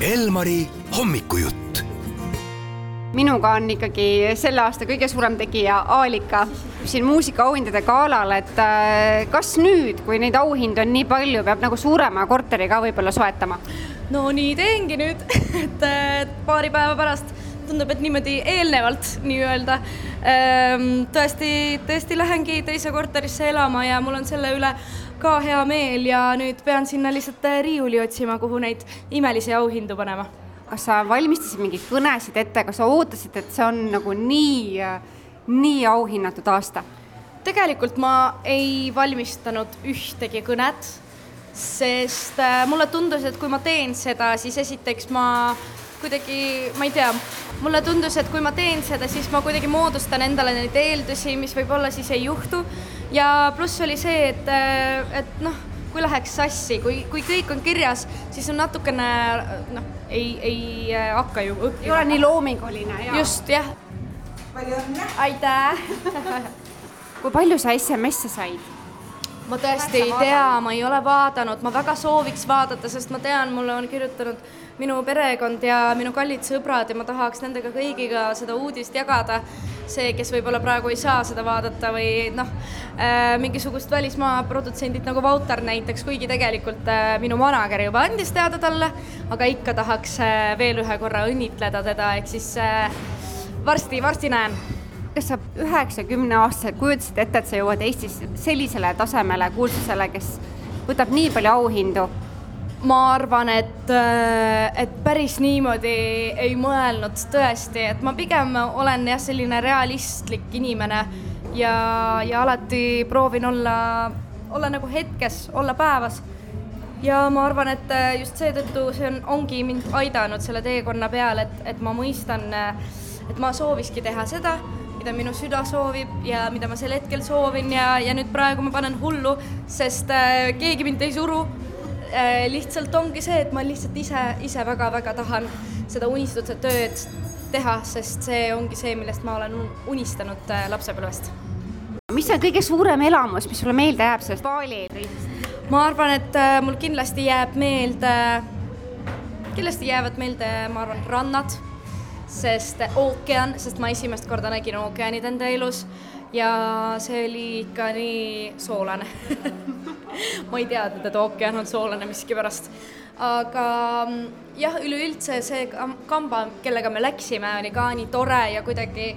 Elmari hommikujutt. minuga on ikkagi selle aasta kõige suurem tegija Aalika siin muusikaauhindade galal, et äh, kas nüüd, kui neid auhindu on nii palju, peab nagu suurema korteri ka võib-olla soetama? no nii teengi nüüd, et paari päeva pärast tundub, et niimoodi eelnevalt nii-öelda. Ehm, tõesti, tõesti lähengi teise korterisse elama ja mul on selle üle ka hea meel ja nüüd pean sinna lihtsalt riiuli otsima, kuhu neid imelisi auhindu panema. Kas sa valmistasid mingeid kõnesid ette, kas sa ootasid, et see on nagu nii, nii auhinnatud aasta? tegelikult ma ei valmistanud ühtegi kõnet, sest äh, mulle tundus, et kui ma teen seda, siis esiteks ma kuidagi, ma ei tea, mulle tundus, et kui ma teen seda, siis ma kuidagi moodustan endale neid eeldusi, mis võib-olla siis ei juhtu. ja pluss oli see, et, äh, et noh kui läheks sassi, kui, kui kõik on kirjas, siis on natukene noh, ei, ei äh, hakka ju õppima. ei ole nii loominguline ja. just, jah. palju õnne. aitäh kui palju sa SMS-e said? Ma tõesti ei tea, ma ei ole vaadanud, ma väga sooviks vaadata, sest ma tean, mulle on kirjutanud minu perekond ja minu kallid sõbrad ja ma tahaks nendega kõigiga seda uudist jagada. see, kes võib-olla praegu ei saa seda vaadata või noh äh,, mingisugust välismaa produtsendit nagu Vautar näiteks, kuigi tegelikult äh, minu manager juba andis teada talle, aga ikka tahaks äh, veel ühe korra õnnitleda teda, ehk siis äh, varsti, varsti näen kas sa üheksakümneaastaselt kujutasid ette, et sa jõuad Eestis sellisele tasemele, kuulsusele, kes võtab nii palju auhindu? ma arvan, et, äh, et päris niimoodi ei mõelnud tõesti, et ma pigem olen jah, selline realistlik inimene ja, ja alati proovin olla, olla nagu hetkes, olla päevas. ja ma arvan, et äh, just seetõttu see on, ongi mind aidanud selle teekonna peal, et, et ma mõistan, äh, et ma soovikski teha seda mida minu süda soovib ja mida ma sel hetkel soovin ja, ja nüüd praegu ma panen hullu, sest äh, keegi mind ei suru äh,. lihtsalt ongi see, et ma lihtsalt ise, ise väga-väga tahan seda unistuse tööd teha, sest see ongi see, millest ma olen unistanud äh, lapsepõlvest. mis on kõige suurem elamus, mis sulle meelde jääb sellest baalireisist? ma arvan, et äh, mul kindlasti jääb meelde, kindlasti jäävad meelde, ma arvan, rannad sest ookean, sest ma esimest korda nägin ookeanid enda elus ja see oli ikka nii soolane ma ei teadnud, et ookean on soolane miskipärast. aga mm, jah, üleüldse see kamba, kellega me läksime, oli ka nii tore ja kuidagi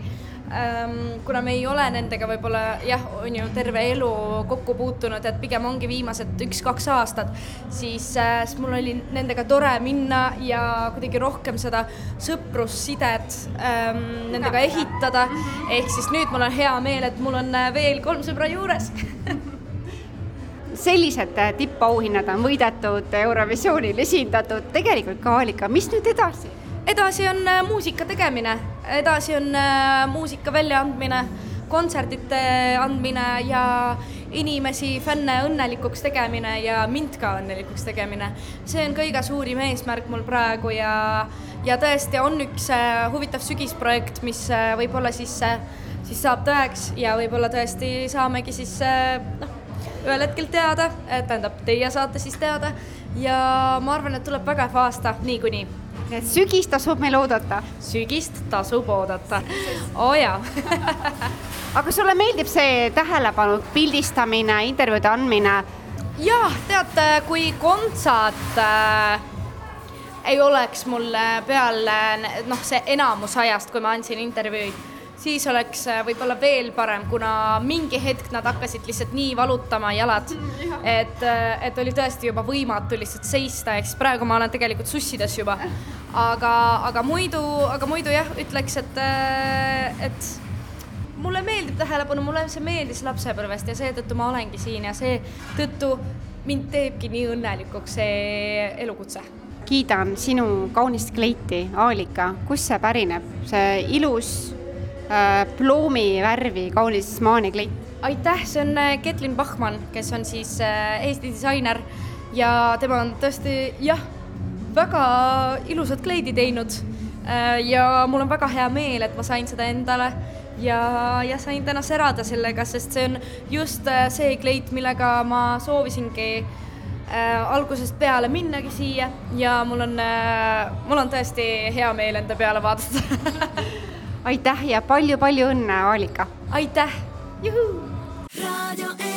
kuna me ei ole nendega võib-olla jah, on ju terve elu kokku puutunud, et pigem ongi viimased üks-kaks aastat, siis, äh, siis mul oli nendega tore minna ja kuidagi rohkem seda sõprussidet ähm, nendega ehitada. ehk siis nüüd mul on hea meel, et mul on äh, veel kolm sõbra juures sellised äh, tippauhinnad on võidetud, Eurovisioonil esindatud, tegelikult ka Aalika, mis nüüd edasi? Edasi on äh, muusika tegemine, edasi on äh, muusika väljaandmine, kontsertide andmine ja inimesi, fänne õnnelikuks tegemine ja mind ka õnnelikuks tegemine. see on kõige suurim eesmärk mul praegu ja, ja tõesti on üks äh, huvitav sügisprojekt, mis võib-olla siis, siis saab tõeks ja võib-olla tõesti saamegi siis noh, ühel hetkel teada, tähendab, teie saate siis teada. Ja ma arvan, et tuleb vägev aasta. Niikuinii nii et sügist tasub meil oodata. sügist tasub oodata, oo oh, jaa aga sulle meeldib see tähelepanu pildistamine, intervjuude andmine? jah, tead, kui kontsad äh, ei oleks mul peal noh, see enamus ajast, kui ma andsin intervjuuid siis oleks äh, võib-olla veel parem, kuna mingi hetk nad hakkasid lihtsalt nii valutama jalad, et, äh, et oli tõesti juba võimatu lihtsalt seista, ehk siis praegu ma olen tegelikult sussides juba. Aga, aga muidu, aga muidu jah, ütleks, et, äh, et mulle meeldib tähelepanu, mulle see meeldis lapsepõlvest ja seetõttu ma olengi siin ja seetõttu mind teebki nii õnnelikuks see elukutse. Kiidan sinu kaunist kleiti, Aalika, kust see pärineb, see ilus Äh, ploomi värvi kaunis maanikleit. aitäh, see on äh, Ketlin Bachmann, kes on siis äh, Eesti disainer ja tema on tõesti jah, väga ilusad kleidi teinud. ja mul on väga hea meel, et ma sain seda endale ja, ja sain täna särada sellega, sest see on just see kleit, millega ma soovisingi äh, algusest peale minnagi siia ja mul on äh,, mul on tõesti hea meel enda peale vaadata aitäh ja palju-palju õnne, Aalika! aitäh, juhuu!